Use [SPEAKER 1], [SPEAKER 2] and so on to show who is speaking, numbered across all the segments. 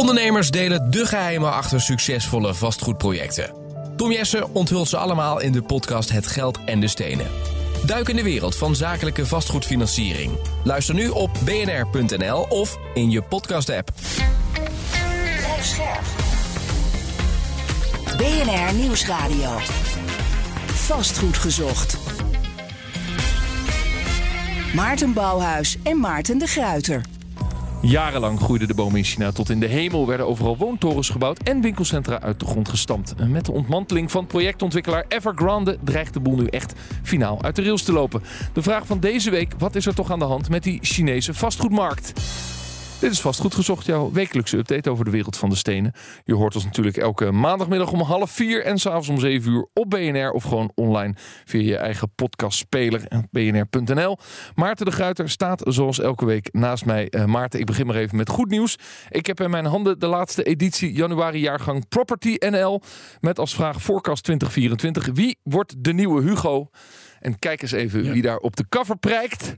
[SPEAKER 1] Ondernemers delen de geheimen achter succesvolle vastgoedprojecten. Tom Jessen onthult ze allemaal in de podcast Het Geld en de Stenen. Duik in de wereld van zakelijke vastgoedfinanciering. Luister nu op bnr.nl of in je podcast-app.
[SPEAKER 2] BNR Nieuwsradio. Vastgoed gezocht. Maarten Bouwhuis en Maarten de Gruiter.
[SPEAKER 3] Jarenlang groeide de boom in China tot in de hemel, werden overal woontorens gebouwd en winkelcentra uit de grond gestampt. En met de ontmanteling van projectontwikkelaar Evergrande dreigt de boel nu echt finaal uit de rails te lopen. De vraag van deze week: wat is er toch aan de hand met die Chinese vastgoedmarkt? Dit is Vastgoed Gezocht, jouw wekelijkse update over de wereld van de stenen. Je hoort ons natuurlijk elke maandagmiddag om half vier en s'avonds om zeven uur op BNR of gewoon online via je eigen podcastspeler en bnr.nl. Maarten de Gruiter staat zoals elke week naast mij. Uh, Maarten, ik begin maar even met goed nieuws. Ik heb in mijn handen de laatste editie januari jaargang Property NL met als vraag Forecast 2024. Wie wordt de nieuwe Hugo? En kijk eens even ja. wie daar op de cover prijkt.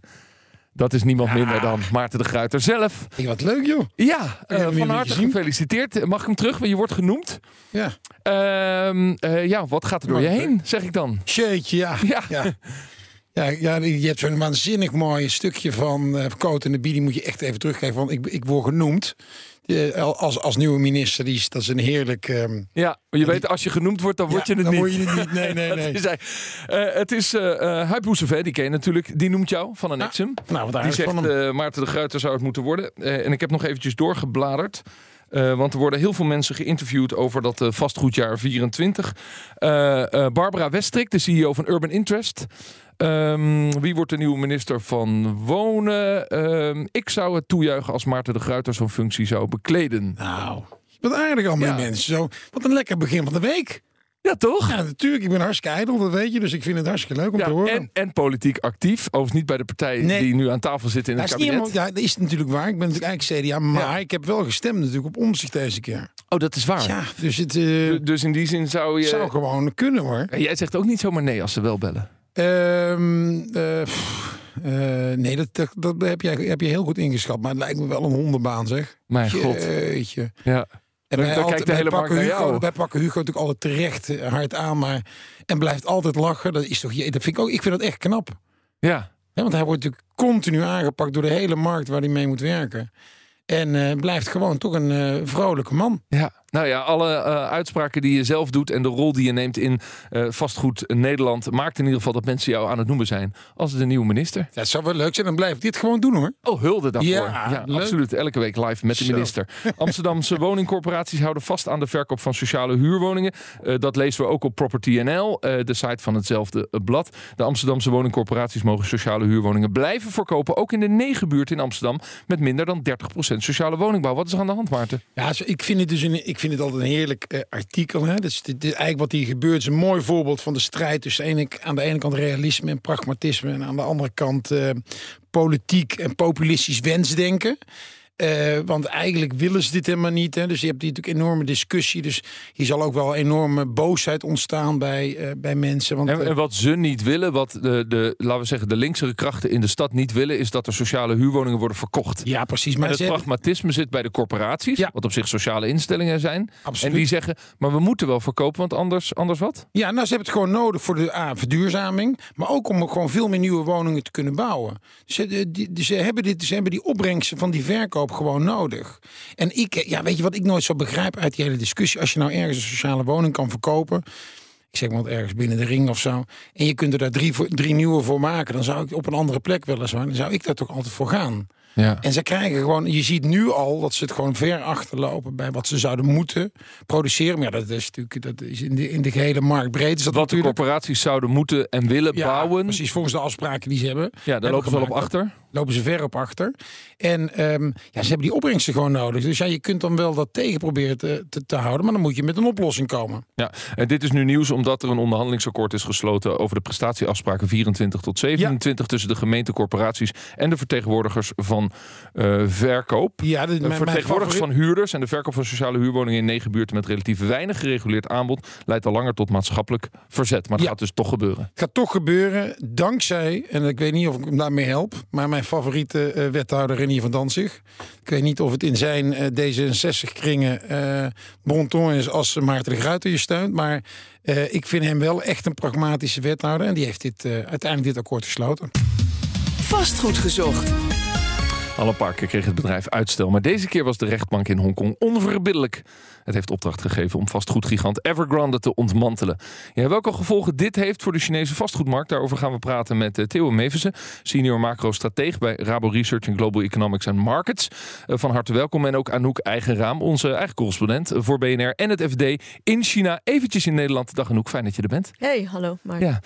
[SPEAKER 3] Dat is niemand minder dan Maarten de Gruiter zelf.
[SPEAKER 4] Hey, wat leuk joh.
[SPEAKER 3] Ja, uh, van harte gefeliciteerd. Mag ik hem terug? Je wordt genoemd.
[SPEAKER 4] Ja.
[SPEAKER 3] Uh, uh, ja, wat gaat er door je heen, zeg ik dan?
[SPEAKER 4] Jeetje, ja.
[SPEAKER 3] Ja.
[SPEAKER 4] ja. Ja, ja, je hebt zo'n waanzinnig mooi stukje van uh, Coat en de Bie. Die moet je echt even terugkijken. Want ik, ik word genoemd. Uh, als, als nieuwe minister, is, dat is een heerlijk... Um,
[SPEAKER 3] ja, je die, weet, als je genoemd wordt, dan word
[SPEAKER 4] ja,
[SPEAKER 3] je het
[SPEAKER 4] dan
[SPEAKER 3] niet.
[SPEAKER 4] word je het niet. Nee, nee, nee.
[SPEAKER 3] is. Uh, het is uh, Huip Boezevé, die ken je natuurlijk. Die noemt jou van een. Exum.
[SPEAKER 4] Nou, wat
[SPEAKER 3] Die zegt, eh, Maarten de Gruiter zou het moeten worden. Eh, en ik heb nog eventjes doorgebladerd. Eh, want er worden heel veel mensen geïnterviewd over dat eh, vastgoedjaar 24. Eh, eh, Barbara Westrik, de CEO van Urban Interest. Ehm, wie wordt de nieuwe minister van Wonen? Ehm, ik zou het toejuichen als Maarten de Gruiter zo'n functie zou bekleden.
[SPEAKER 4] Nou, wat aardig allemaal
[SPEAKER 3] Ja.
[SPEAKER 4] mensen. Zo, wat een lekker begin van de week.
[SPEAKER 3] Ja, toch?
[SPEAKER 4] Ja, natuurlijk. Ik ben hartstikke ijdel, dat weet je. Dus ik vind het hartstikke leuk om
[SPEAKER 3] Ja,
[SPEAKER 4] te horen.
[SPEAKER 3] en, en politiek actief. Overigens niet bij de partij
[SPEAKER 4] Nee.
[SPEAKER 3] die nu aan tafel zit in
[SPEAKER 4] Ja,
[SPEAKER 3] het
[SPEAKER 4] is
[SPEAKER 3] kabinet.
[SPEAKER 4] helemaal- ja, dat is natuurlijk waar. Ik ben natuurlijk eigenlijk CDA, maar
[SPEAKER 3] Ja.
[SPEAKER 4] ik heb wel gestemd natuurlijk op omzicht deze keer.
[SPEAKER 3] Oh, dat is waar.
[SPEAKER 4] Ja, dus het eh,
[SPEAKER 3] Du- Dus in die zin zou je...
[SPEAKER 4] zou gewoon kunnen hoor.
[SPEAKER 3] Jij zegt ook niet zomaar nee als ze wel bellen.
[SPEAKER 4] Ehm, eh, eh, nee, dat, dat, dat heb, jij, heb je heel goed ingeschat. Maar het lijkt me wel een hondenbaan zeg.
[SPEAKER 3] Mijn god. Ja.
[SPEAKER 4] En
[SPEAKER 3] Dan-
[SPEAKER 4] wij
[SPEAKER 3] dan kijkt de hele
[SPEAKER 4] pakken
[SPEAKER 3] markt naar
[SPEAKER 4] Hugo,
[SPEAKER 3] jou.
[SPEAKER 4] Wij pakken Hugo natuurlijk altijd terecht eh, hard aan. Maar, en blijft altijd lachen. Dat is toch, je- dat vind ik ook, ik vind dat echt knap.
[SPEAKER 3] Ja.
[SPEAKER 4] Want hij wordt natuurlijk continu aangepakt door de hele markt waar hij mee moet werken. En blijft gewoon toch een vrolijke man.
[SPEAKER 3] Ja, nou ja, alle eh, uitspraken die je zelf doet en de rol die je neemt in eh, vastgoed Nederland maakt in ieder geval dat mensen jou aan het noemen zijn als de nieuwe minister.
[SPEAKER 4] Ja, het zou wel leuk zijn. Dan blijf ik dit gewoon doen hoor.
[SPEAKER 3] Oh, hulde daarvoor.
[SPEAKER 4] Ja,
[SPEAKER 3] Ja,
[SPEAKER 4] leuk.
[SPEAKER 3] absoluut. Elke week live met de minister. Amsterdamse woningcorporaties houden vast aan de verkoop van sociale huurwoningen. Eh, dat lezen we ook op Property NL, eh, de site van hetzelfde blad. De Amsterdamse woningcorporaties mogen sociale huurwoningen blijven verkopen. Ook in de negen buurten in Amsterdam met minder dan 30% sociale woningbouw. Wat is er aan de hand, Maarten?
[SPEAKER 4] Ja, ik vind het dus een, ik vind het altijd een heerlijk eh, artikel. Hè. Dus dit, eigenlijk wat hier gebeurt is een mooi voorbeeld van de strijd tussen aan de ene kant realisme en pragmatisme en aan de andere kant eh, politiek en populistisch wensdenken. Eh, want eigenlijk willen ze dit helemaal niet. Hè. Dus je hebt hier natuurlijk enorme discussie. Dus hier zal ook wel enorme boosheid ontstaan bij, eh, bij mensen. Want,
[SPEAKER 3] En,
[SPEAKER 4] eh,
[SPEAKER 3] en wat ze niet willen, wat de, de, laten we zeggen, de linksere krachten in de stad niet willen, is dat er sociale huurwoningen worden verkocht.
[SPEAKER 4] ja, precies.
[SPEAKER 3] Maar
[SPEAKER 4] Maar
[SPEAKER 3] het
[SPEAKER 4] hebben-
[SPEAKER 3] pragmatisme zit bij de corporaties,
[SPEAKER 4] Ja.
[SPEAKER 3] wat op zich sociale instellingen zijn.
[SPEAKER 4] Absoluut.
[SPEAKER 3] En die zeggen, maar we moeten wel verkopen, want anders, anders wat?
[SPEAKER 4] Ja, nou, ze hebben het gewoon nodig voor de A, verduurzaming. Maar ook om gewoon veel meer nieuwe woningen te kunnen bouwen. Ze, die, die- ze, hebben, dit, ze hebben die opbrengsten van die verkoop gewoon nodig. En ik, ja, weet je wat ik nooit zo begrijp uit die hele discussie? Als je nou ergens een sociale woning kan verkopen. Ik zeg maar ergens binnen de ring of zo. En je kunt er daar drie, voor, drie nieuwe voor maken. Dan zou ik op een andere plek weliswaar. Dan zou ik daar toch altijd voor gaan.
[SPEAKER 3] Ja.
[SPEAKER 4] En ze krijgen gewoon, je ziet nu al dat ze het gewoon ver achterlopen bij wat ze zouden moeten produceren. Maar ja, dat is natuurlijk dat is in, de, in de gehele markt breed. Is dat
[SPEAKER 3] Wat de
[SPEAKER 4] natuurlijk.
[SPEAKER 3] corporaties zouden moeten en willen
[SPEAKER 4] Ja,
[SPEAKER 3] bouwen.
[SPEAKER 4] Precies, volgens de afspraken die ze hebben.
[SPEAKER 3] Ja, daar
[SPEAKER 4] hebben
[SPEAKER 3] lopen ze wel op achter.
[SPEAKER 4] Lopen ze ver op achter. En ehm, ja, ze hebben die opbrengsten gewoon nodig. Dus ja, je kunt dan wel dat tegen proberen te, te, te houden. Maar dan moet je met een oplossing komen.
[SPEAKER 3] Ja, en dit is nu nieuws omdat er een onderhandelingsakkoord is gesloten over de prestatieafspraken 24 tot 27 tussen de gemeente, corporaties en de vertegenwoordigers van eh, verkoop.
[SPEAKER 4] Ja,
[SPEAKER 3] De
[SPEAKER 4] mijn
[SPEAKER 3] vertegenwoordigers van huurders en de verkoop van sociale huurwoningen in negen buurten met relatief weinig gereguleerd aanbod leidt al langer tot maatschappelijk verzet. Maar het
[SPEAKER 4] Ja.
[SPEAKER 3] gaat dus toch gebeuren.
[SPEAKER 4] Het gaat toch gebeuren dankzij, en ik weet niet of ik hem daarmee help, maar mijn mijn favoriete uh, wethouder Renier van Danzig. Ik weet niet of het in zijn uh, D66-kringen uh, bon is als Maarten de Gruiter je steunt. Maar ik vind hem wel echt een pragmatische wethouder. En die heeft dit, uiteindelijk dit akkoord gesloten.
[SPEAKER 2] Vastgoed gezocht.
[SPEAKER 3] Al een paar keer kreeg het bedrijf uitstel, maar deze keer was de rechtbank in Hongkong onverbiddelijk. Het heeft opdracht gegeven om vastgoedgigant Evergrande te ontmantelen. Ja, welke gevolgen dit heeft voor de Chinese vastgoedmarkt, daarover gaan we praten met uh, Theo Mevissen, senior macro-strateeg bij Rabo Research in Global Economics and Markets. Uh, van harte welkom en ook Anouk Eigenraam, onze eigen correspondent voor BNR en het FD in China. Eventjes in Nederland. Dag Anouk, fijn dat je er bent.
[SPEAKER 5] Hey, hallo. Mark.
[SPEAKER 3] Ja.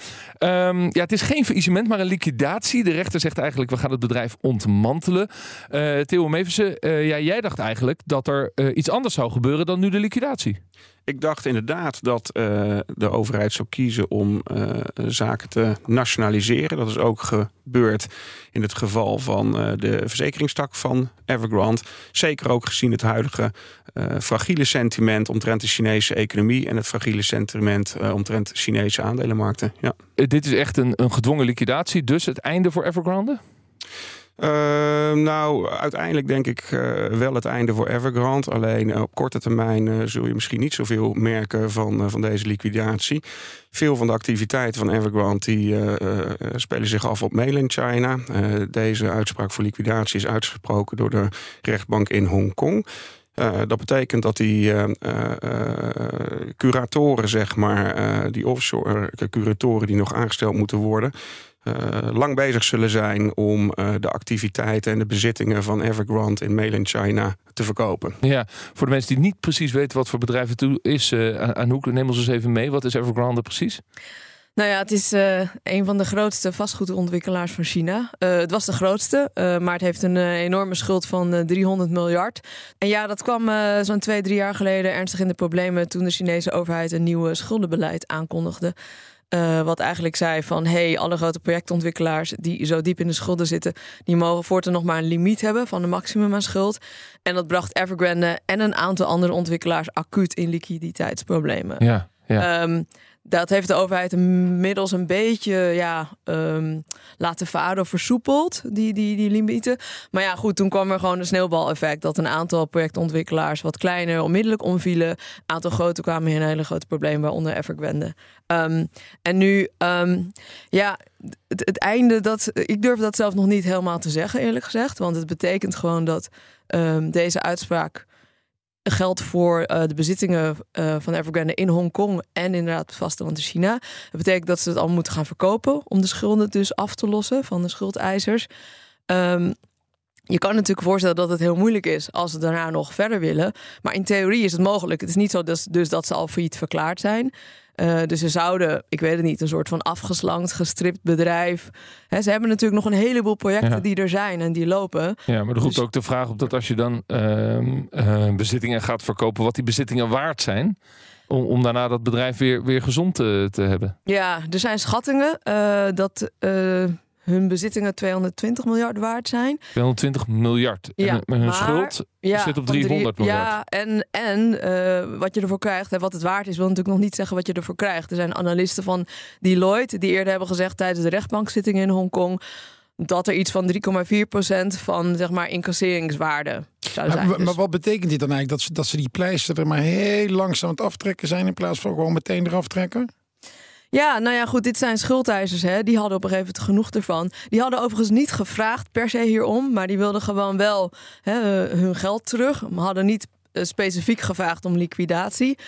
[SPEAKER 3] Um, ja, het is geen faillissement, maar een liquidatie. De rechter zegt eigenlijk, we gaan het bedrijf ontmantelen. Uh, Theo Mevissen, ja, jij dacht eigenlijk dat er iets anders zou gebeuren dan nu de liquidatie?
[SPEAKER 6] Ik dacht inderdaad dat uh, de overheid zou kiezen om uh, zaken te nationaliseren. Dat is ook gebeurd in het geval van uh, de verzekeringstak van Evergrande. Zeker ook gezien het huidige fragiele sentiment omtrent de Chinese economie en het fragiele sentiment omtrent Chinese aandelenmarkten. Ja.
[SPEAKER 3] Dit is echt een, een gedwongen liquidatie, dus het einde voor Evergrande?
[SPEAKER 6] Uh, nou, uiteindelijk denk ik uh, wel het einde voor Evergrande. Alleen uh, op korte termijn uh, zul je misschien niet zoveel merken van, van deze liquidatie. Veel van de activiteiten van Evergrande die, spelen zich af op mainland China. deze uitspraak voor liquidatie is uitgesproken door de rechtbank in Hongkong. Uh, dat betekent dat die curatoren, zeg maar, die offshore curatoren die nog aangesteld moeten worden, lang bezig zullen zijn om uh, de activiteiten en de bezittingen van Evergrande in mainland China te verkopen.
[SPEAKER 3] Ja, voor de mensen die niet precies weten wat voor bedrijf het is, uh, Anouk, neem ons eens even mee. Wat is Evergrande precies?
[SPEAKER 5] Nou ja, het is uh, een van de grootste vastgoedontwikkelaars van China. Uh, het was de grootste, uh, maar het heeft een enorme schuld van 300 miljard. En ja, dat kwam zo'n twee, drie jaar geleden ernstig in de problemen toen de Chinese overheid een nieuw schuldenbeleid aankondigde. Uh, wat eigenlijk zei van hey, alle grote projectontwikkelaars die zo diep in de schulden zitten, die mogen voortaan nog maar een limiet hebben van de maximum aan schuld. En dat bracht Evergrande en een aantal andere ontwikkelaars acuut in liquiditeitsproblemen.
[SPEAKER 3] Ja, ja.
[SPEAKER 5] Um, dat heeft de overheid inmiddels een beetje ja, um, laten varen versoepeld, die, die, die limieten. Maar ja, goed, toen kwam er gewoon een sneeuwbaleffect. Dat een aantal projectontwikkelaars wat kleiner onmiddellijk omvielen. Een aantal grote kwamen in een hele grote probleem, waaronder Evergrande. Um, en nu, um, ja, het, het, einde, dat, ik durf dat zelf nog niet helemaal te zeggen, eerlijk gezegd. Want het betekent gewoon dat deze uitspraak geldt voor uh, de bezittingen uh, van Evergrande in Hongkong en inderdaad het vasteland in China. Dat betekent dat ze het allemaal moeten gaan verkopen om de schulden dus af te lossen van de schuldeisers. Um, je kan natuurlijk voorstellen dat het heel moeilijk is als ze daarna nog verder willen. Maar in theorie is het mogelijk. Het is niet zo dus, dus dat ze al failliet verklaard zijn. Uh, dus ze zouden, ik weet het niet, een soort van afgeslankt, gestript bedrijf. He, ze hebben natuurlijk nog een heleboel projecten ja. die er zijn en die lopen.
[SPEAKER 3] Ja, maar er roept dus... ook de vraag op dat als je dan uh, uh, bezittingen gaat verkopen, wat die bezittingen waard zijn. Om, om daarna dat bedrijf weer, weer gezond te, te hebben.
[SPEAKER 5] Ja, er zijn schattingen dat hun bezittingen 220 miljard waard zijn.
[SPEAKER 3] 220 miljard. Ja, en met hun schuld ja, zit op 300 miljard.
[SPEAKER 5] Ja, en, en uh, wat je ervoor krijgt en wat het waard is, wil natuurlijk nog niet zeggen wat je ervoor krijgt. Er zijn analisten van Deloitte die eerder hebben gezegd tijdens de rechtbankzittingen in Hongkong dat er iets van 3,4% van zeg maar incasseringswaarde zou zijn.
[SPEAKER 4] Maar,
[SPEAKER 5] dus.
[SPEAKER 4] maar, wat betekent dit dan eigenlijk? Dat ze, dat ze die pleister er maar heel langzaam aan het aftrekken zijn in plaats van gewoon meteen eraf trekken?
[SPEAKER 5] Ja, nou ja, goed, dit zijn schuldeisers. Hè. Die hadden op een gegeven moment genoeg ervan. Die hadden overigens niet gevraagd per se hierom, maar die wilden gewoon wel hè, hun geld terug. Maar hadden niet uh, specifiek gevraagd om liquidatie.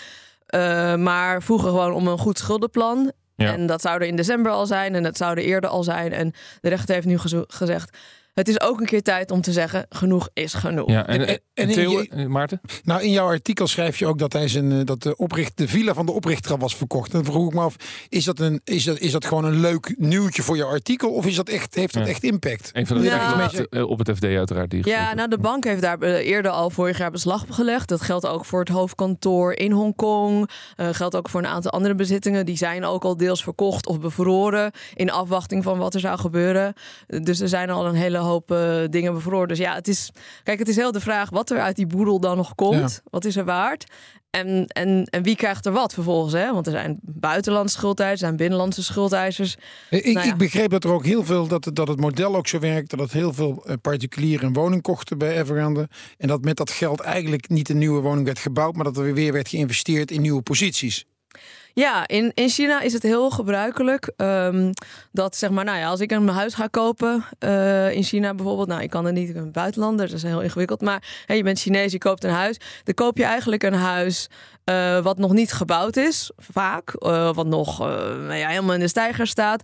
[SPEAKER 5] Uh, maar vroegen gewoon om een goed schuldenplan. Ja. En dat zou er in december al zijn en dat zou er eerder al zijn. En de rechter heeft nu gezegd: het is ook een keer tijd om te zeggen: genoeg is genoeg.
[SPEAKER 3] Ja, en, en, en Theo, je, Maarten?
[SPEAKER 4] Nou, in jouw artikel schrijf je ook dat hij zijn dat de, opricht, de villa van de oprichter was verkocht. En dan vroeg ik me af: is dat, een, is, dat, is dat gewoon een leuk nieuwtje voor je artikel? Of is dat echt, heeft dat ja. echt impact?
[SPEAKER 3] Een van de ja. op, op het FD, uiteraard. Die
[SPEAKER 5] ja, nou, de bank heeft daar eerder al vorig jaar beslag op gelegd. Dat geldt ook voor het hoofdkantoor in Hongkong. Uh, geldt ook voor een aantal andere bezittingen. Die zijn ook al deels verkocht of bevroren. in afwachting van wat er zou gebeuren. Dus er zijn al een hele hoop eh, dingen bevroren. Dus ja, het is, kijk, het is heel de vraag wat er uit die boedel dan nog komt. Wat is er waard? En, en, en wie krijgt er wat vervolgens? Hè? Want er zijn buitenlandse schuldeisers, er zijn binnenlandse schuldeisers.
[SPEAKER 4] Ik,
[SPEAKER 5] Nou ja.
[SPEAKER 4] ik begreep dat er ook heel veel, dat, het- dat het model ook zo werkt, dat het heel veel eh, particulieren een woning kochten bij Evergrande. En dat met dat geld eigenlijk niet een nieuwe woning werd gebouwd, maar dat er weer werd geïnvesteerd in nieuwe posities.
[SPEAKER 5] Ja, in, in China is het heel gebruikelijk ehm, dat zeg maar, nou ja, als ik een huis ga kopen eh, in China bijvoorbeeld, nou, ik kan er niet, ik ben buitenlander, dat is heel ingewikkeld, maar hè, je bent Chinees, je koopt een huis, dan koop je eigenlijk een huis eh, wat nog niet gebouwd is, vaak, eh, wat nog nou ja, helemaal in de stijger staat.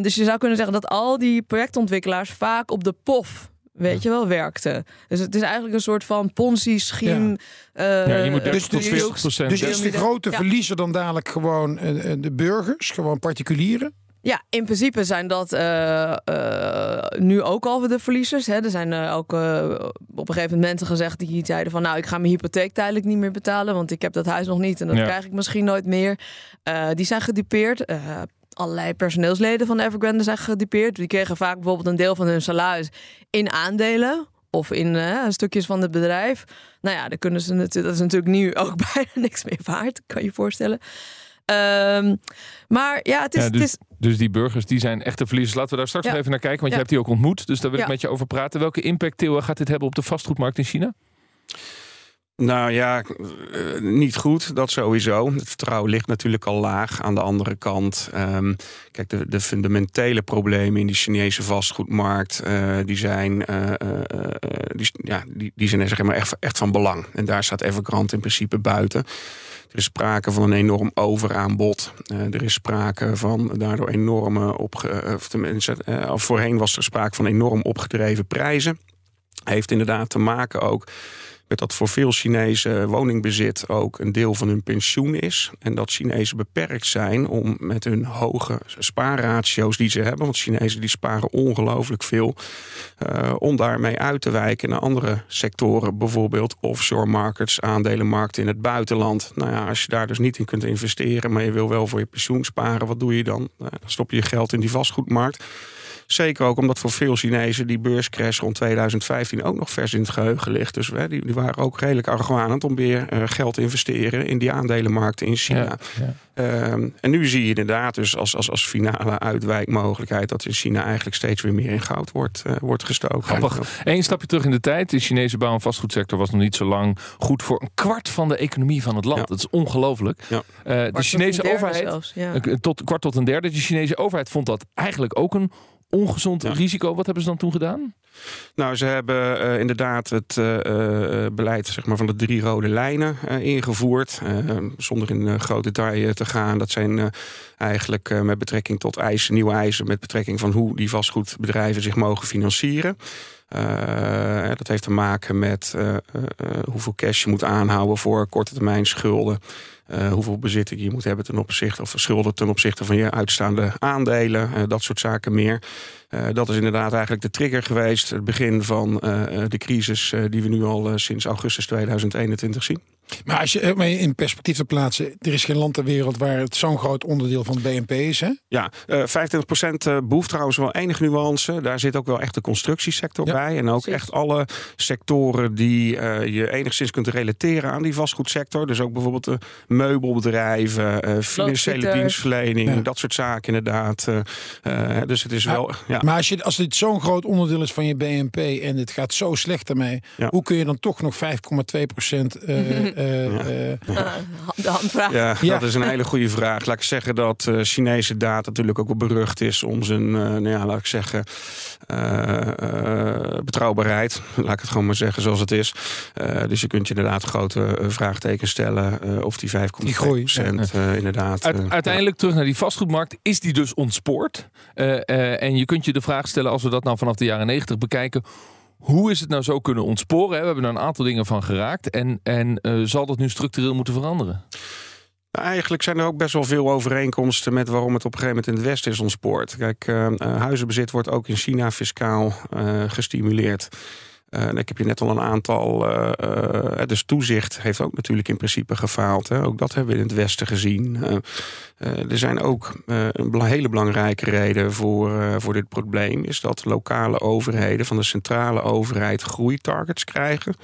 [SPEAKER 5] Dus je zou kunnen zeggen dat al die projectontwikkelaars vaak op de POF. Weet je wel, werkten. Dus het is eigenlijk een soort van Ponzi-scheme.
[SPEAKER 3] Ja, je moet 30
[SPEAKER 4] Dus-
[SPEAKER 3] tot
[SPEAKER 4] dus-
[SPEAKER 3] 40 procent.
[SPEAKER 4] Dus is de grote
[SPEAKER 5] Ja.
[SPEAKER 4] verliezer dan dadelijk gewoon eh, eh, de burgers, gewoon particulieren?
[SPEAKER 5] Ja, in principe zijn dat eh, eh, nu ook al de verliezers. Hè. Er zijn eh, ook eh, op een gegeven moment mensen gezegd die zeiden van... nou, ik ga mijn hypotheek tijdelijk niet meer betalen... want ik heb dat huis nog niet en dat
[SPEAKER 3] Ja.
[SPEAKER 5] krijg ik misschien nooit meer. Eh, die zijn gedupeerd. Allerlei personeelsleden van Evergrande zijn gedupeerd. Die kregen vaak bijvoorbeeld een deel van hun salaris in aandelen... of in eh, stukjes van het bedrijf. Nou ja, dan kunnen ze natuurlijk, dat is natuurlijk nu ook bijna niks meer waard, kan je je voorstellen. Ehm, maar ja, het is,
[SPEAKER 3] Ja,
[SPEAKER 5] het
[SPEAKER 3] dus,
[SPEAKER 5] is
[SPEAKER 3] dus die burgers die zijn echte verliezers. Laten we daar straks
[SPEAKER 5] Ja.
[SPEAKER 3] nog even naar kijken, want
[SPEAKER 5] Ja.
[SPEAKER 3] je hebt die ook ontmoet. Dus daar wil ik met je over praten. Welke impact, Theo, gaat dit hebben op de vastgoedmarkt in China?
[SPEAKER 6] Nou ja, eh, niet goed, dat sowieso. Het vertrouwen ligt natuurlijk al laag. Aan de andere kant, ehm, kijk, de, de fundamentele problemen in die Chinese vastgoedmarkt, eh, die zijn, eh, die, ja, die, die zijn zeg maar echt, echt van belang. En daar staat Evergrande in principe buiten. Er is sprake van een enorm overaanbod. Er is sprake van daardoor enorme opge... Of tenminste, voorheen was er sprake van enorm opgedreven prijzen. Heeft inderdaad te maken ook dat voor veel Chinezen woningbezit ook een deel van hun pensioen is. En dat Chinezen beperkt zijn om met hun hoge spaarratio's die ze hebben, want Chinezen die sparen ongelooflijk veel, eh, om daarmee uit te wijken naar andere sectoren, bijvoorbeeld offshore markets, aandelenmarkten in het buitenland. Nou ja, als je daar dus niet in kunt investeren, maar je wil wel voor je pensioen sparen, wat doe je dan? Nou, stop je je geld in die vastgoedmarkt. Zeker ook omdat voor veel Chinezen die beurscrash rond 2015 ook nog vers in het geheugen ligt. Dus hè, die, die waren ook redelijk argwanend om weer eh, geld te investeren in die aandelenmarkten in China.
[SPEAKER 3] Ja, ja.
[SPEAKER 6] Ehm, en nu zie je inderdaad dus als, als, als finale uitwijkmogelijkheid dat in China eigenlijk steeds weer meer in goud wordt, eh, wordt gestoken.
[SPEAKER 3] Grappig. Eén stapje terug in de tijd. De Chinese bouw- en vastgoedsector was nog niet zo lang goed voor een kwart van de economie van het land.
[SPEAKER 6] Ja.
[SPEAKER 3] Dat is ongelooflijk.
[SPEAKER 6] Ja.
[SPEAKER 3] Eh, de Chinese overheid,
[SPEAKER 5] zelfs, ja.
[SPEAKER 3] tot, kwart tot een derde, de Chinese overheid vond dat eigenlijk ook een ongezond
[SPEAKER 6] Ja.
[SPEAKER 3] risico. Wat hebben ze dan toen gedaan?
[SPEAKER 6] Nou, ze hebben eh, inderdaad het eh, eh, beleid zeg maar, van de drie rode lijnen ingevoerd. Eh, zonder in groot detail te gaan. Dat zijn eigenlijk met betrekking tot eisen, nieuwe eisen, met betrekking van hoe die vastgoedbedrijven zich mogen financieren. Eh, dat heeft te maken met eh, eh, hoeveel cash je moet aanhouden voor korte termijn schulden. Hoeveel bezitting je moet hebben ten opzichte of schulden ten opzichte van je uitstaande aandelen, dat soort zaken meer. Eh, dat is inderdaad eigenlijk de trigger geweest, het begin van eh, eh, de crisis eh, die we nu al eh, sinds augustus 2021 zien.
[SPEAKER 4] Maar als je maar in perspectief te plaatsen, er is geen land ter wereld waar het zo'n groot onderdeel van het BNP is. Hè?
[SPEAKER 6] Ja, eh 25% eh, behoeft trouwens wel enige nuance. Daar zit ook wel echt de constructiesector
[SPEAKER 4] Ja,
[SPEAKER 6] bij. En ook
[SPEAKER 5] precies.
[SPEAKER 6] echt alle sectoren die eh, je enigszins kunt relateren aan die vastgoedsector. Dus ook bijvoorbeeld de meubelbedrijven, eh, financiële dienstverlening,
[SPEAKER 4] Ja.
[SPEAKER 6] dat soort zaken inderdaad. Eh, eh, dus het is
[SPEAKER 4] Ja.
[SPEAKER 6] wel. Ja.
[SPEAKER 4] Maar als, je, als dit zo'n groot onderdeel is van je BNP en het gaat zo slecht ermee,
[SPEAKER 6] Ja.
[SPEAKER 4] hoe kun je dan toch nog 5,2 procent eh,
[SPEAKER 5] Ah, de handvraag.
[SPEAKER 6] Ja,
[SPEAKER 4] Ja.
[SPEAKER 6] dat is een hele goede vraag. Laat ik zeggen dat eh, Chinese data natuurlijk ook wel berucht is om zijn, eh, nou ja, laat ik zeggen, eh, eh, betrouwbaarheid. Laat ik het gewoon maar zeggen zoals het is. Eh, dus je kunt je inderdaad grote eh, vraagtekens stellen eh, of die 5,2
[SPEAKER 4] Die groei,
[SPEAKER 6] procent eh, inderdaad.
[SPEAKER 3] Uit-
[SPEAKER 6] eh,
[SPEAKER 3] uiteindelijk terug naar die vastgoedmarkt. Is die dus ontspoord? Eh, eh, en je kunt je de vraag stellen, als we dat nou vanaf de jaren 90 bekijken. Hoe is het nou zo kunnen ontsporen? We hebben er een aantal dingen van geraakt. En, en eh, zal dat nu structureel moeten veranderen?
[SPEAKER 6] Nou, Eigenlijk zijn er ook best wel veel overeenkomsten met waarom het op een gegeven moment in het Westen is ontspoord. Kijk, eh, eh, huizenbezit wordt ook in China fiscaal gestimuleerd. Ik heb je net al een aantal. Uh, dus toezicht heeft ook natuurlijk in principe gefaald. Hè. Ook dat hebben we in het Westen gezien. er zijn ook een hele belangrijke reden voor, voor dit probleem. Is dat lokale overheden van de centrale overheid groeitargets krijgen.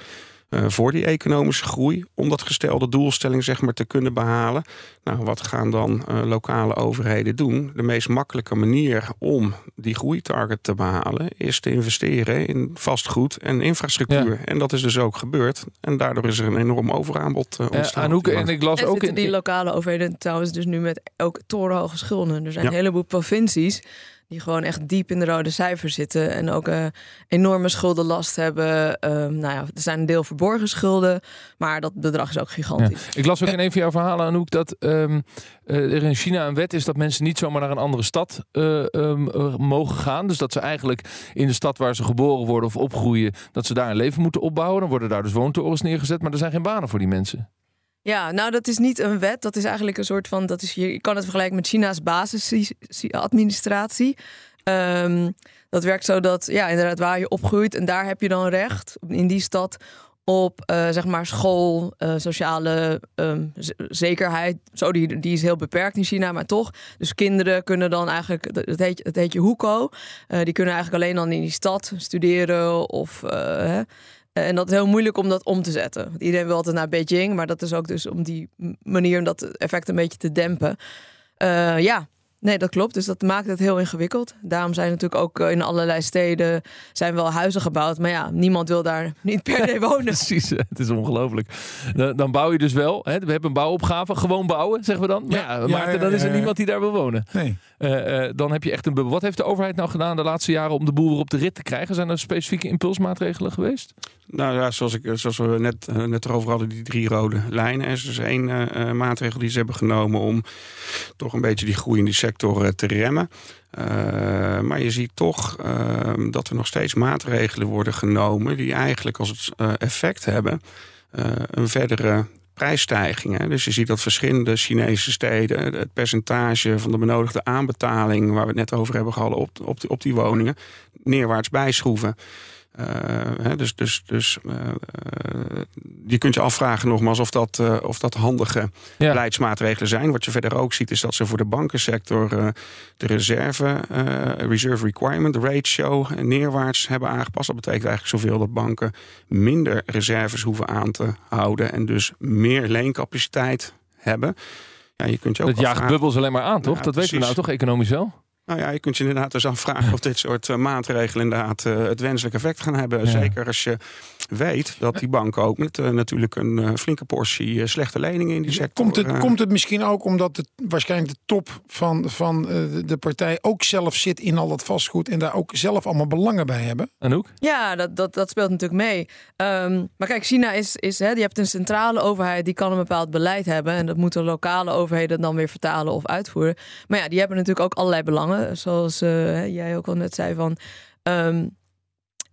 [SPEAKER 6] Uh, voor die economische groei. Om dat gestelde doelstelling zeg maar, te kunnen behalen. Nou, wat gaan dan uh, lokale overheden doen? De meest makkelijke manier om die groeitarget te behalen... is te investeren in vastgoed en infrastructuur. Ja. En dat is dus ook gebeurd. En daardoor is er een enorm overaanbod uh, ontstaan.
[SPEAKER 3] Anouk, en ik las
[SPEAKER 5] en
[SPEAKER 3] ook...
[SPEAKER 5] in die lokale overheden trouwens dus nu met ook torenhoge schulden. Er zijn ja. een heleboel provincies die gewoon echt diep in de rode cijfers zitten en ook een enorme schuldenlast hebben. Um, nou ja, er zijn een deel verborgen schulden, maar dat bedrag is ook gigantisch.
[SPEAKER 3] Ja. Ik las ook in een van jouw verhalen, Anouk, dat um, er in China een wet is dat mensen niet zomaar naar een andere stad uh, um, mogen gaan. Dus dat ze eigenlijk in de stad waar ze geboren worden of opgroeien, dat ze daar een leven moeten opbouwen. Dan worden daar dus woontorens neergezet, maar er zijn geen banen voor die mensen.
[SPEAKER 5] Ja, nou dat is niet een wet. Dat is eigenlijk een soort van. Dat is je kan het vergelijken met China's basisadministratie. Um, dat werkt zo dat, ja, inderdaad, waar je opgroeit en daar heb je dan recht in die stad op uh, zeg maar school, uh, sociale um, zekerheid. Zo, die, die is heel beperkt in China, maar toch. Dus kinderen kunnen dan eigenlijk, het heet, het heet je hoeko. Uh, die kunnen eigenlijk alleen dan in die stad studeren of en dat is heel moeilijk om dat om te zetten. Want iedereen wil altijd naar Beijing, maar dat is ook dus om die manier om dat effect een beetje te dempen. Uh, ja, Nee, dat klopt. Dus dat maakt het heel ingewikkeld. Daarom zijn natuurlijk ook eh, in allerlei steden zijn wel huizen gebouwd. Maar ja, niemand wil daar niet per se wonen.
[SPEAKER 3] Precies, het is ongelooflijk. Dan bouw je dus wel. Hè? We hebben een bouwopgave. Gewoon bouwen, zeggen we dan. Ja, ja, maar ja, dan is er niemand die daar wil wonen.
[SPEAKER 4] Nee.
[SPEAKER 3] Uh, uh, dan heb je echt een... Wat heeft de overheid nou gedaan de laatste jaren om de boel weer op de rit te krijgen? Zijn er specifieke impulsmaatregelen geweest?
[SPEAKER 6] Nou ja, zoals, ik, zoals we net, uh, net erover hadden, die drie rode lijnen. Er is dus één maatregel die ze hebben genomen om toch een beetje die groei in die sector te remmen. Maar je ziet toch uh, dat er nog steeds maatregelen worden genomen die eigenlijk als het effect hebben een verdere prijsstijgingen. Dus je ziet dat verschillende Chinese steden het percentage van de benodigde aanbetaling, waar we het net over hebben gehad, op, op, die, op die woningen, neerwaarts bijschroeven. Uh, dus dus, dus uh, je kunt je afvragen nogmaals of dat, of dat handige ja. beleidsmaatregelen zijn. Wat je verder ook ziet is dat ze voor de bankensector de reserve, reserve requirement ratio neerwaarts hebben aangepast. Dat betekent eigenlijk zoveel dat banken minder reserves hoeven aan te houden en dus meer leencapaciteit hebben. Ja, je kunt je ook
[SPEAKER 3] dat jaagt bubbels alleen maar aan, toch? Ja, dat precies. weten we nou toch economisch wel?
[SPEAKER 6] Nou ja, je kunt je inderdaad dus afvragen of dit soort uh, maatregelen inderdaad uh, het wenselijke effect gaan hebben. Ja. Zeker als je weet dat die banken ook met uh, natuurlijk een flinke portie slechte leningen in die sector...
[SPEAKER 4] Komt het, komt het misschien ook omdat het waarschijnlijk de top van, van de partij ook zelf zit in al dat vastgoed en daar ook zelf allemaal belangen bij hebben?
[SPEAKER 3] Anouk?
[SPEAKER 5] Ja, dat, dat, dat speelt natuurlijk mee. Um, maar kijk, China is, is hè, je hebt een centrale overheid die kan een bepaald beleid hebben en dat moeten lokale overheden dan weer vertalen of uitvoeren. Maar ja, die hebben natuurlijk ook allerlei belangen zoals uh, jij ook al net zei van. Um,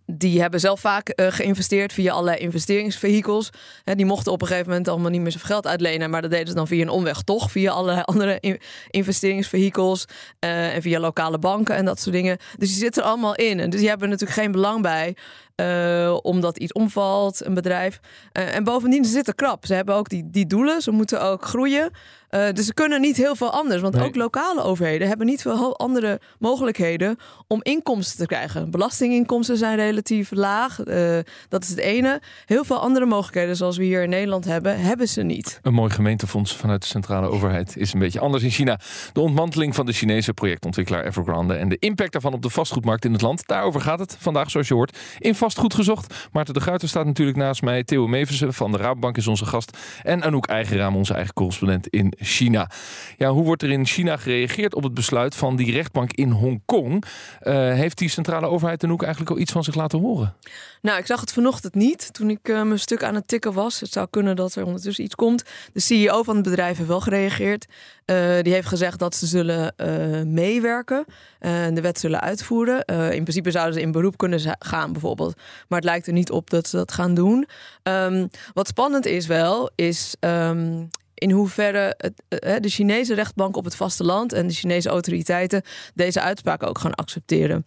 [SPEAKER 5] die hebben zelf vaak uh, geïnvesteerd via allerlei investeringsvehikels. Die mochten op een gegeven moment allemaal niet meer zoveel geld uitlenen. Maar dat deden ze dan via een omweg toch. Via allerlei andere in investeringsvehikels. Uh, en via lokale banken en dat soort dingen. Dus die zitten er allemaal in. En dus die hebben natuurlijk geen belang bij. Uh, omdat iets omvalt, een bedrijf. en bovendien, ze zitten krap. Ze hebben ook die, die doelen. Ze moeten ook groeien. Uh, dus ze kunnen niet heel veel anders. Want nee. ook lokale overheden hebben niet veel andere mogelijkheden om inkomsten te krijgen. Belastinginkomsten zijn relatief laag. Uh, dat is het ene. Heel veel andere mogelijkheden, zoals we hier in Nederland hebben, hebben ze niet.
[SPEAKER 3] Een mooi gemeentefonds vanuit de centrale overheid is een beetje anders in China. De ontmanteling van de Chinese projectontwikkelaar Evergrande en de impact daarvan op de vastgoedmarkt in het land. Daarover gaat het vandaag, zoals je hoort, in vastgoed gezocht. Maarten de Gruiter staat natuurlijk naast mij. Theo Meversen van de Rabobank is onze gast. En Anouk Eigenraam, onze eigen correspondent in China. Ja, hoe wordt er in China gereageerd op het besluit van die rechtbank in Hongkong? Uh, heeft die centrale overheid dan ook eigenlijk al iets van zich laten horen?
[SPEAKER 5] Nou, ik zag het vanochtend niet toen ik uh, mijn stuk aan het tikken was. Het zou kunnen dat er ondertussen iets komt. De CEO van het bedrijf heeft wel gereageerd. Uh, die heeft gezegd dat ze zullen meewerken en de wet zullen uitvoeren. in principe zouden ze in beroep kunnen gaan, bijvoorbeeld. Maar het lijkt er niet op dat ze dat gaan doen. Um, wat spannend is wel, is. Um, in hoeverre het, de Chinese rechtbank op het vasteland en de Chinese autoriteiten deze uitspraak ook gaan accepteren.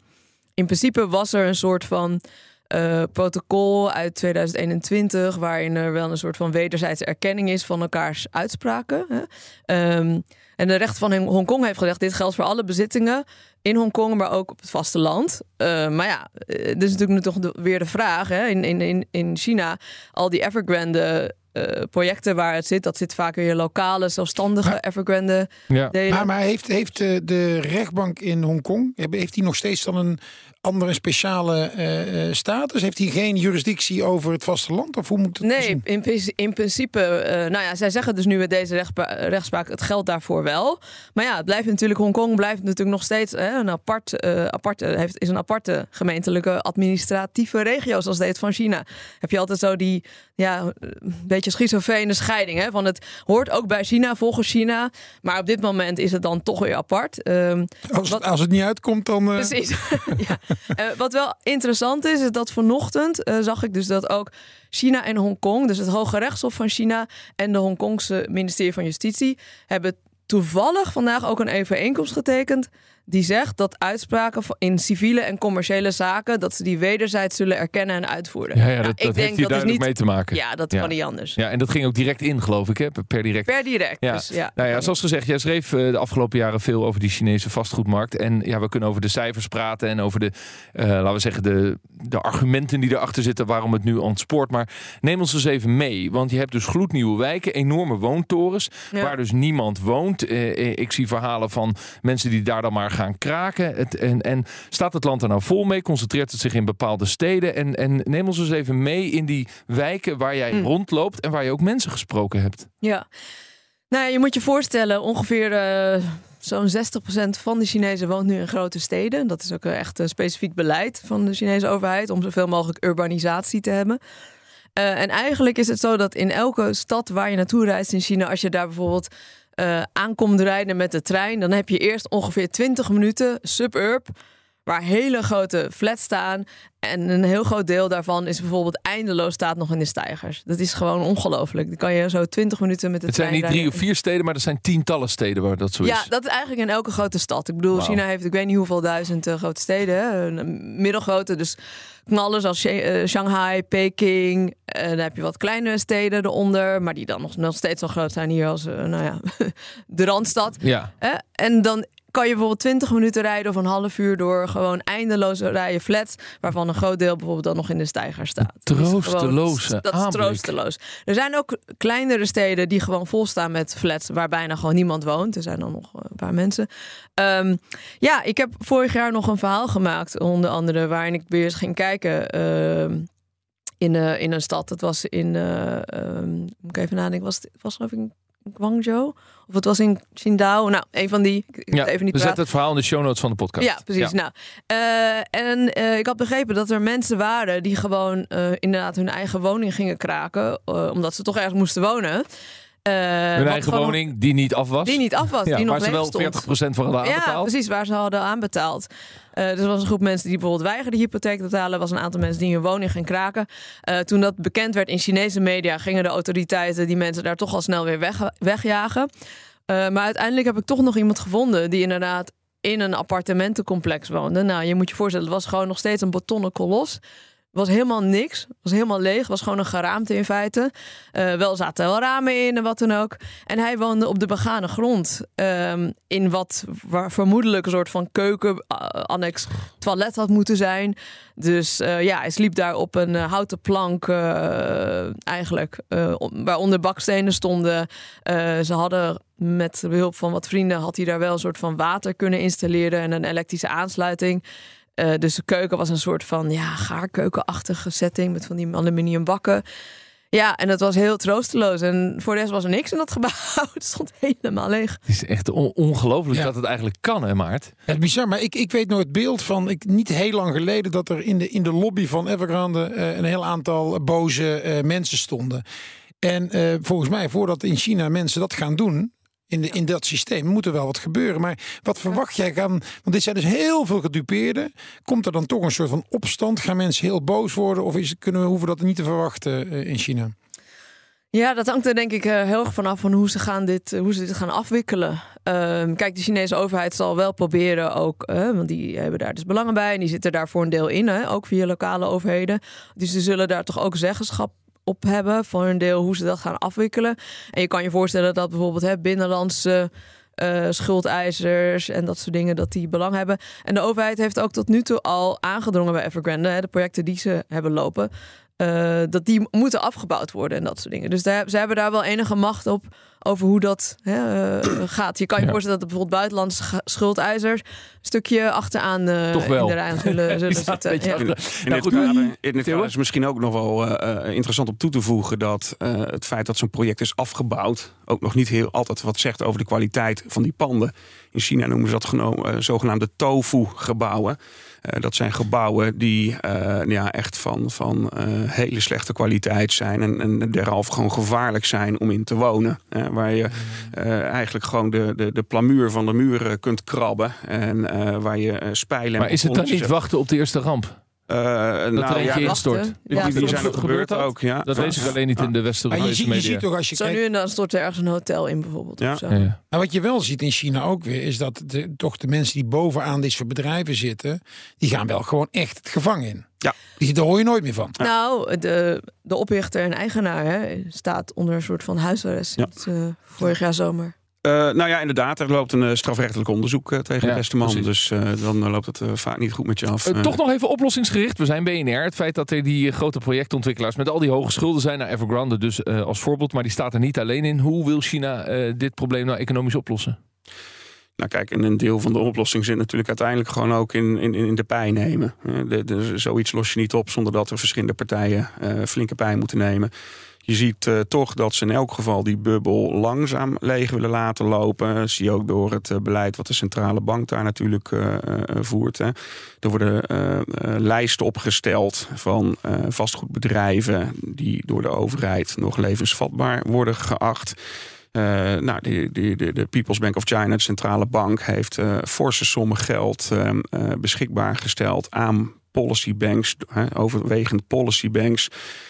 [SPEAKER 5] In principe was er een soort van eh, protocol uit 2021, waarin er wel een soort van wederzijdse erkenning is van elkaars uitspraken. Hè? Ehm, en de rechter van Hongkong heeft gezegd: dit geldt voor alle bezittingen in Hongkong, maar ook op het vasteland. Uh, maar ja, dit is natuurlijk nu toch weer de vraag. Hè? In, in, in China, al die Evergrande uh, projecten waar het zit, dat zit vaak weer lokale, zelfstandige maar, Evergrande
[SPEAKER 4] ja. Maar, maar heeft, heeft de, de rechtbank in Hongkong, heeft die nog steeds dan een andere speciale uh, status? Heeft hij geen juridictie over het vasteland? Of hoe moet het
[SPEAKER 5] nee, in, in, principe, uh, nou ja, zij zeggen dus nu met deze rechtspraak, het geldt daarvoor wel. Maar ja, het blijft natuurlijk, Hongkong blijft natuurlijk nog steeds een apart, apart heeft, is een aparte gemeentelijke administratieve regio, zoals het van China. Heb je altijd zo die, ja, een beetje schizofrene scheiding, hè? van het hoort ook bij China, volgens China. Maar op dit moment is het dan toch weer apart.
[SPEAKER 4] Um, als, wat, als het niet uitkomt, dan...
[SPEAKER 5] Precies, ja. Uh, wat wel interessant is, is dat vanochtend uh, zag ik dus dat ook China en Hongkong, dus het Hoge Rechtshof van China en de Hongkongse ministerie van Justitie, hebben toevallig vandaag ook een overeenkomst getekend die zegt dat uitspraken in civiele en commerciële zaken dat ze die wederzijds zullen erkennen en uitvoeren.
[SPEAKER 3] Ja, ja dat, nou, dat heeft hier duidelijk niet, mee te maken.
[SPEAKER 5] Ja, dat kan niet anders.
[SPEAKER 3] Ja, en dat ging ook direct in, geloof ik, hè? per direct.
[SPEAKER 5] Per direct.
[SPEAKER 3] Ja.
[SPEAKER 5] Dus, ja.
[SPEAKER 3] Nou ja, zoals gezegd, jij schreef uh, de afgelopen jaren veel over die Chinese vastgoedmarkt. En ja, we kunnen over de cijfers praten en over de, uh, laten we zeggen, de, de argumenten die erachter zitten waarom het nu ontspoort. Maar neem ons eens even mee, want je hebt dus gloednieuwe wijken, enorme woontorens, waar dus niemand woont. Uh, ik zie verhalen van mensen die daar dan maar gaan kraken. Het, en, en staat het land er nou vol mee? Concentreert het zich in bepaalde steden? En, en neem ons eens even mee in die wijken waar jij
[SPEAKER 5] Mm.
[SPEAKER 3] rondloopt en waar je ook mensen gesproken hebt.
[SPEAKER 5] Ja. Nou, ja, je moet je voorstellen, ongeveer uh, zo'n 60% van de Chinezen woont nu in grote steden. Dat is ook echt een specifiek beleid van de Chinese overheid om zoveel mogelijk urbanisatie te hebben. Uh, en eigenlijk is het zo dat in elke stad waar je naartoe reist in China, als je daar bijvoorbeeld uh, aankomt rijden met de trein, dan heb je eerst ongeveer 20 minuten suburb, waar hele grote flats staan. En een heel groot deel daarvan is bijvoorbeeld eindeloos staat nog in de stijgers. Dat is gewoon ongelooflijk. Dan kan je zo 20 minuten met de
[SPEAKER 3] Het
[SPEAKER 5] trein
[SPEAKER 3] zijn niet drie of vier steden, maar er zijn tientallen steden waar dat zo is.
[SPEAKER 5] Ja, dat is eigenlijk in elke grote stad. Ik bedoel. China heeft ik weet niet hoeveel duizend eh, grote steden. Middelgrote, dus knallen zoals Sha- eh, Shanghai, Peking. En dan heb je wat kleinere steden eronder, maar die dan nog, nog steeds zo groot zijn hier als, eh, nou ja, de Randstad.
[SPEAKER 3] Ja.
[SPEAKER 5] En dan kan je bijvoorbeeld 20 minuten rijden of een half uur door gewoon eindeloos rijen flats, waarvan een groot deel bijvoorbeeld dan nog in de stijger staat. Gewoon-
[SPEAKER 3] Troosteloze
[SPEAKER 5] Dat is troosteloos. Er zijn ook kleinere steden die gewoon vol staan met flats waar bijna gewoon niemand woont. Er zijn dan nog een paar mensen. Ehm, ja, ik heb vorig jaar nog een verhaal gemaakt, onder andere, waarin ik weer eens ging kijken. ehm, in, eh, in een stad. Dat was in, eh, ehm, moet ik even nadenken, was het was geloof ik in Guangzhou? Of het was in Qingdao? Nou, een van die.
[SPEAKER 3] Ja,
[SPEAKER 5] even niet
[SPEAKER 3] we zetten het verhaal in de show notes van de podcast.
[SPEAKER 5] Ja, precies. Nou, eh, en eh, ik had begrepen dat er mensen waren die gewoon eh, inderdaad hun eigen woning gingen kraken, omdat ze toch ergens moesten wonen.
[SPEAKER 3] Hun eigen woning die niet af was.
[SPEAKER 5] Die niet af was,
[SPEAKER 3] ja,
[SPEAKER 5] die nog
[SPEAKER 3] waar ze
[SPEAKER 5] leeg
[SPEAKER 3] wel
[SPEAKER 5] stond.
[SPEAKER 3] 40% van hadden
[SPEAKER 5] Ja,
[SPEAKER 3] aanbetaald.
[SPEAKER 5] precies, waar ze hadden aanbetaald. Eh dus er was een groep mensen die bijvoorbeeld weigerden hypotheek te betalen. Was een aantal mensen die hun woning gingen kraken. Eh, toen dat bekend werd in Chinese media, gingen de autoriteiten die mensen daar toch al snel weer weg, wegjagen. Eh, maar uiteindelijk heb ik toch nog iemand gevonden die inderdaad in een appartementencomplex woonde. Nou, je moet je voorstellen, het was gewoon nog steeds een betonnen kolos. Was helemaal niks. Was helemaal leeg. Was gewoon een geraamte in feite. Eh, wel zaten wel ramen in en wat dan ook. En hij woonde op de begane grond. ehm, in wat waar vermoedelijk een soort van keuken, eh, toilet had moeten zijn. Dus eh, ja, hij sliep daar op een houten plank eigenlijk. waaronder bakstenen stonden. Ze hadden met behulp van wat vrienden... had hij daar wel een soort van water kunnen installeren... en een elektrische aansluiting. Eh, dus de keuken was een soort van ja, gaarkeukenachtige setting... met van die aluminium bakken. Ja, en het was heel troosteloos. En voor de rest was er niks in dat gebouw. Het stond helemaal leeg.
[SPEAKER 3] Het is echt on- ongelooflijk
[SPEAKER 4] Ja.
[SPEAKER 3] dat het eigenlijk kan, hè Maart?
[SPEAKER 4] Het is bizar, maar ik, ik weet nog het beeld van ik, niet heel lang geleden dat er in de, in de lobby van Evergrande eh, een heel aantal boze eh, mensen stonden. En eh, volgens mij, voordat in China mensen dat gaan doen. In, de, in dat systeem moet er wel wat gebeuren. Maar wat verwacht jij gaan. Want dit zijn dus heel veel gedupeerden. Komt er dan toch een soort van opstand? Gaan mensen heel boos worden? Of is, kunnen we, hoeven we dat niet te verwachten eh, in China?
[SPEAKER 5] Ja, dat hangt er denk ik eh, heel erg vanaf van hoe ze, gaan dit, eh, hoe ze dit gaan afwikkelen. Ehm, kijk, de Chinese overheid zal wel proberen ook, want die hebben daar dus belangen bij en die zitten daar voor een deel in, hè, ook via lokale overheden. Dus ze zullen daar toch ook zeggenschap op hebben voor een deel hoe ze dat gaan afwikkelen. En je kan je voorstellen dat bijvoorbeeld hè, binnenlandse uh, schuldeisers en dat soort dingen, dat die belang hebben. En de overheid heeft ook tot nu toe al aangedrongen bij Evergrande, hè, de projecten die ze hebben lopen, uh, dat die moeten afgebouwd worden en dat soort dingen. Dus daar, ze hebben daar wel enige macht op over hoe dat hè, uh, gaat. Je kan je ja. voorstellen dat bijvoorbeeld buitenlandse schuldeisers een stukje achteraan uh, in de rij zullen, zullen zitten.
[SPEAKER 6] Ja. In, in, nou, goed, kader, in dit kader is misschien ook nog wel uh, interessant om toe te voegen dat het feit dat zo'n project is afgebouwd ook nog niet heel altijd wat zegt over de kwaliteit van die panden. In China noemen ze dat genomen, zogenaamde tofu-gebouwen. Uh, dat zijn gebouwen die uh, ja, echt van, van uh, hele slechte kwaliteit zijn. En, en derhalve gewoon gevaarlijk zijn om in te wonen. waar je eigenlijk gewoon de, de, de plamuur van de muren kunt krabben. En waar je spijlen.
[SPEAKER 3] Maar is het dan niet wachten op de eerste ramp?
[SPEAKER 6] Uh,
[SPEAKER 3] dat nou, er eentje ja, instort.
[SPEAKER 6] Ja, die, die zijn ook gebeurd
[SPEAKER 3] dat?
[SPEAKER 6] ook. Ja.
[SPEAKER 3] Dat lees ik alleen niet in de westerse
[SPEAKER 4] je, ziet, je ziet toch als je
[SPEAKER 5] Zo
[SPEAKER 4] kijkt...
[SPEAKER 5] nu en dan stort er ergens een hotel in bijvoorbeeld.
[SPEAKER 6] Ja.
[SPEAKER 5] Of zo.
[SPEAKER 4] Maar wat je wel ziet in China ook weer... is dat de, toch de mensen die bovenaan deze bedrijven zitten... die gaan wel gewoon echt het gevangen in.
[SPEAKER 6] Ja.
[SPEAKER 4] Die, daar hoor je nooit meer van.
[SPEAKER 5] Nou, de, de oprichter en eigenaar hè, staat onder een soort van huisarrest sinds uh, vorig jaar zomer.
[SPEAKER 6] Uh, nou ja, inderdaad. Er loopt een uh, strafrechtelijk onderzoek uh, tegen
[SPEAKER 3] Ja,
[SPEAKER 6] de beste man.
[SPEAKER 3] precies.
[SPEAKER 6] Dus dan loopt het vaak niet goed met je af.
[SPEAKER 3] Toch nog even oplossingsgericht. We zijn BNR. Het feit dat er die grote projectontwikkelaars met al die hoge schulden zijn. naar Evergrande dus als voorbeeld. Maar die staat er niet alleen in. Hoe wil China dit probleem nou economisch oplossen?
[SPEAKER 6] Nou kijk, en een deel van de oplossing zit natuurlijk uiteindelijk gewoon ook in, in, in de pijn nemen. De, de, zoiets los je niet op zonder dat er verschillende partijen flinke pijn moeten nemen. Je ziet uh, toch dat ze in elk geval die bubbel langzaam leeg willen laten lopen. Zie je ook door het uh, beleid wat de centrale bank daar natuurlijk uh, voert. Hè. Er worden lijsten opgesteld van vastgoedbedrijven die door de overheid nog levensvatbaar worden geacht. Uh, nou, de, de, de, People's Bank of China, de centrale bank, heeft forse sommen geld uh, beschikbaar gesteld aan policybanks, overwegend policybanks,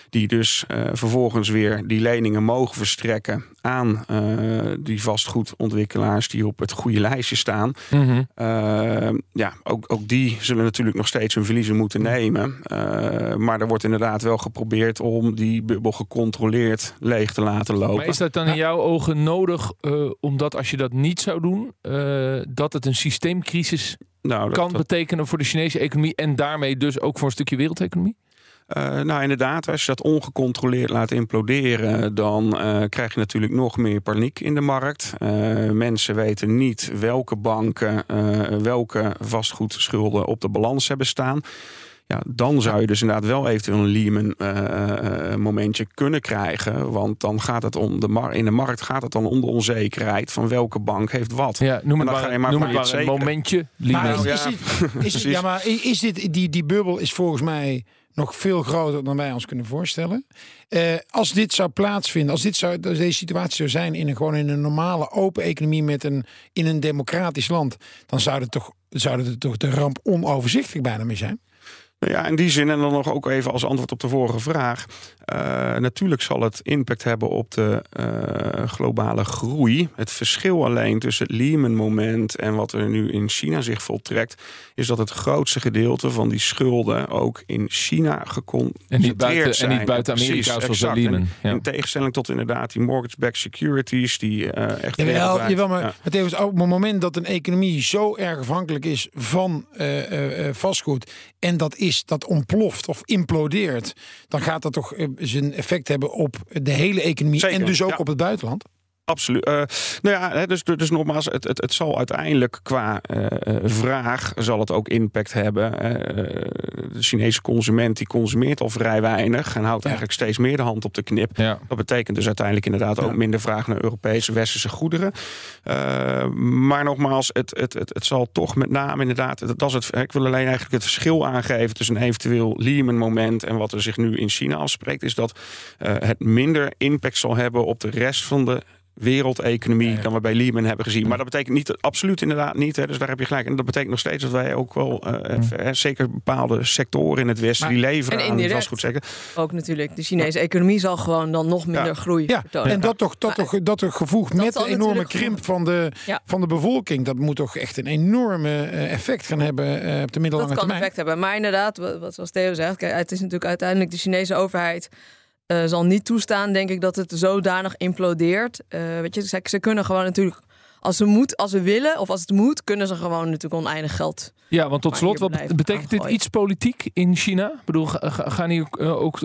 [SPEAKER 6] die dus uh, vervolgens weer die leningen mogen verstrekken aan uh, die vastgoedontwikkelaars die op het goede lijstje staan.
[SPEAKER 3] Mm -hmm.
[SPEAKER 6] uh, ja, ook, ook die zullen natuurlijk nog steeds hun verliezen moeten nemen. maar er wordt inderdaad wel geprobeerd om die bubbel gecontroleerd leeg te laten lopen.
[SPEAKER 3] Maar is dat dan in jouw ogen nodig, omdat als je dat niet zou doen, dat het een systeemcrisis
[SPEAKER 6] nou, dat,
[SPEAKER 3] kan
[SPEAKER 6] dat...
[SPEAKER 3] betekenen voor de Chinese economie en daarmee dus ook voor een stukje wereldeconomie?
[SPEAKER 6] Uh, nou, inderdaad, als je dat ongecontroleerd laat imploderen, dan uh, krijg je natuurlijk nog meer paniek in de markt. Uh, mensen weten niet welke banken welke vastgoedschulden op de balans hebben staan. Ja, dan zou je dus inderdaad wel eventueel een Lehman uh, momentje kunnen krijgen. Want dan gaat het om de mar in de markt gaat het dan om de onzekerheid van welke bank heeft wat.
[SPEAKER 3] Ja, noem het maar, noem maar een
[SPEAKER 6] zeker.
[SPEAKER 3] momentje. Lehman.
[SPEAKER 4] Maar is,
[SPEAKER 6] ja,
[SPEAKER 4] is dit, is, ja, maar is dit, die, die bubbel is volgens mij nog veel groter dan wij ons kunnen voorstellen. Uh, als dit zou plaatsvinden, als, dit zou, als deze situatie zou zijn in een, gewoon in een normale open economie met een, in een democratisch land, dan zou het toch, zou het toch de ramp onoverzichtelijk bijna mee zijn.
[SPEAKER 6] Nou ja, in die zin en dan nog ook even als antwoord op de vorige vraag. Uh, natuurlijk zal het impact hebben op de uh, globale groei. Het verschil alleen tussen het Lehman-moment en wat er nu in China zich voltrekt, is dat het grootste gedeelte van die schulden ook in China geconcentreerd
[SPEAKER 3] en niet buiten,
[SPEAKER 6] zijn.
[SPEAKER 3] En niet buiten Amerika,
[SPEAKER 6] Precies,
[SPEAKER 3] zoals
[SPEAKER 6] exact.
[SPEAKER 3] Lehman.
[SPEAKER 6] Ja. In tegenstelling tot inderdaad die mortgage-backed securities, die uh, echt.
[SPEAKER 4] Jawel, jawel maar ja. het is op het moment dat een economie zo erg afhankelijk is van uh, vastgoed en dat is dat ontploft of implodeert, dan gaat dat toch zijn effect hebben op de hele economie
[SPEAKER 6] Zeker,
[SPEAKER 4] en dus ook
[SPEAKER 6] ja.
[SPEAKER 4] op het buitenland.
[SPEAKER 6] Absoluut. Uh, nou ja, dus, dus nogmaals, het, het, het zal uiteindelijk qua uh, vraag zal het ook impact hebben. Uh, de Chinese consument die consumeert al vrij weinig en houdt ja. eigenlijk steeds meer de hand op de knip.
[SPEAKER 3] Ja.
[SPEAKER 6] Dat betekent dus uiteindelijk inderdaad ook minder vraag naar Europese westerse goederen. Maar nogmaals, het, het, het, het zal toch met name inderdaad, dat is het, ik wil alleen eigenlijk het verschil aangeven tussen een eventueel Lehman moment en wat er zich nu in China afspreekt, is dat het minder impact zal hebben op de rest van de wereldeconomie dan we bij Lehman hebben gezien. Maar dat betekent niet, absoluut inderdaad niet. Hè, dus daar heb je gelijk. En dat betekent nog steeds dat wij ook wel, uh, uh, zeker bepaalde sectoren in het Westen die leveren aan die vastgoedsector.
[SPEAKER 5] Ook natuurlijk. De Chinese economie zal gewoon dan nog minder groei
[SPEAKER 4] ja. En dat toch, dat toch, dat toch gevoegd met de enorme krimp van de, van de bevolking. Dat moet toch echt een enorme effect gaan hebben op de middellange termijn.
[SPEAKER 5] Dat kan effect hebben. Maar inderdaad, wat zoals Theo zegt, kijk, het is natuurlijk uiteindelijk de Chinese overheid uh, zal niet toestaan, denk ik, dat het zodanig implodeert. Uh, weet je, ze, ze, kunnen gewoon natuurlijk, als ze moet, als ze willen of als het moet, kunnen ze gewoon natuurlijk oneindig geld.
[SPEAKER 3] Ja, want tot slot, wat betekent dit iets politiek in China? Ik bedoel, gaan hier uh, ook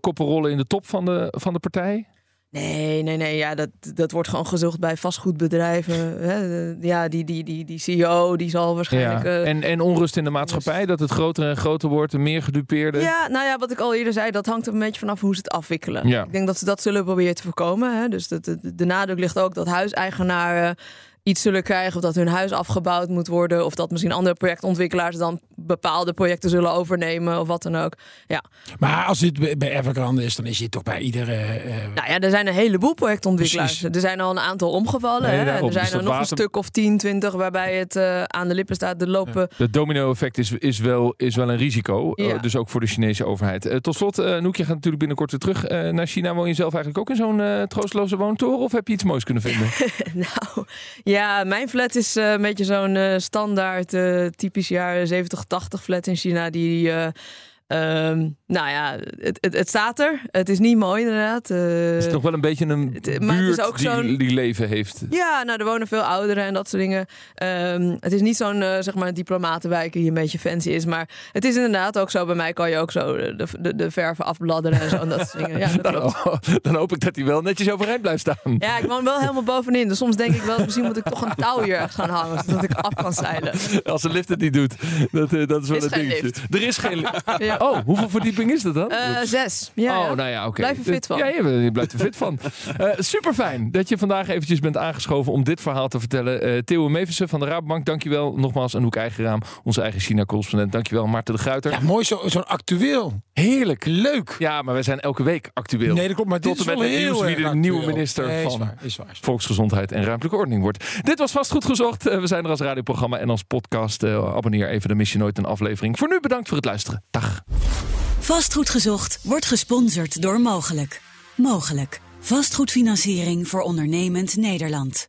[SPEAKER 3] koppen rollen in de top van de, van de partij?
[SPEAKER 5] Nee, nee, nee. Ja, dat, dat wordt gewoon gezocht bij vastgoedbedrijven. Hè. Ja, die, die, die, die CEO die zal waarschijnlijk.
[SPEAKER 3] Ja. En, en onrust in de maatschappij, dat het groter en groter wordt en meer gedupeerden.
[SPEAKER 5] Ja, nou ja, wat ik al eerder zei, dat hangt er een beetje vanaf hoe ze het afwikkelen. Ja. Ik denk dat ze dat zullen proberen te voorkomen. Hè. Dus de, de, de nadruk ligt ook dat huiseigenaren iets zullen krijgen of dat hun huis afgebouwd moet worden of dat misschien andere projectontwikkelaars dan bepaalde projecten zullen overnemen of wat dan ook. Ja.
[SPEAKER 4] Maar als dit bij Evergrande is, dan is dit toch bij iedere. Uh...
[SPEAKER 5] Nou ja, er zijn een heleboel projectontwikkelaars. Er zijn al een aantal omgevallen. hè? er zijn er nog een stuk of 10, 20 waarbij het uh, aan de lippen staat. De lopen.
[SPEAKER 3] Ja. domino-effect is, is, wel, is wel een risico. Ja. Uh, dus ook voor de Chinese overheid. tot slot, Noekje gaat natuurlijk binnenkort weer terug naar China. Woon je zelf eigenlijk ook in zo'n troosteloze woontoren? Of heb je iets moois kunnen vinden?
[SPEAKER 5] nou, ja, mijn flat is een beetje zo'n standaard, typisch jaren 70, 80 flat in China. Die Um, nou ja, het, het, het, staat er. Het is niet mooi inderdaad. Uh,
[SPEAKER 3] het is toch wel een beetje een het, buurt ook die, die, leven heeft.
[SPEAKER 5] Ja, nou er wonen veel ouderen en dat soort dingen. Um, het is niet zo'n uh, zeg maar diplomatenwijk die een beetje fancy is. Maar het is inderdaad ook zo. Bij mij kan je ook zo de, de, de verven afbladderen en zo en dat soort dingen. Ja, dat
[SPEAKER 3] dan, dan, hoop ik dat hij wel netjes overeind blijft staan.
[SPEAKER 5] Ja, ik woon wel helemaal bovenin. Dus soms denk ik wel, misschien moet ik toch een touw hier gaan hangen. Zodat ik af kan zeilen.
[SPEAKER 3] Als de lift het niet doet. Dat, uh, dat is wel een dingetje. Lift. Er is geen lift. Ja. Oh, hoeveel verdieping is dat dan?
[SPEAKER 5] Uh, zes. Ja,
[SPEAKER 3] oh, nou ja, oké.
[SPEAKER 5] Blijf er fit van.
[SPEAKER 3] Ja, je, blijft er fit van. Uh, super fijn dat je vandaag eventjes bent aangeschoven om dit verhaal te vertellen. Uh, Theo Mevissen van de Rabobank, dankjewel. Nogmaals Anouk Eigenraam, onze eigen China-correspondent. Dankjewel, Maarten de Gruiter.
[SPEAKER 4] Ja, mooi zo'n zo actueel.
[SPEAKER 3] Heerlijk.
[SPEAKER 4] Leuk.
[SPEAKER 3] Ja, maar wij zijn elke week actueel.
[SPEAKER 4] Nee, dat klopt. Maar
[SPEAKER 3] Tot
[SPEAKER 4] dit
[SPEAKER 3] en met
[SPEAKER 4] het
[SPEAKER 3] nieuws wie de nieuwe minister
[SPEAKER 4] nee,
[SPEAKER 3] van
[SPEAKER 4] is waar, is waar, is waar.
[SPEAKER 3] Volksgezondheid en Ruimtelijke Ordening wordt. Dit was vast goed gezocht. we zijn er als radioprogramma en als podcast. abonneer even, dan mis je nooit een aflevering. Voor nu bedankt voor het luisteren. Dag.
[SPEAKER 2] Vastgoed gezocht wordt gesponsord door Mogelijk. Mogelijk. Vastgoedfinanciering voor ondernemend Nederland.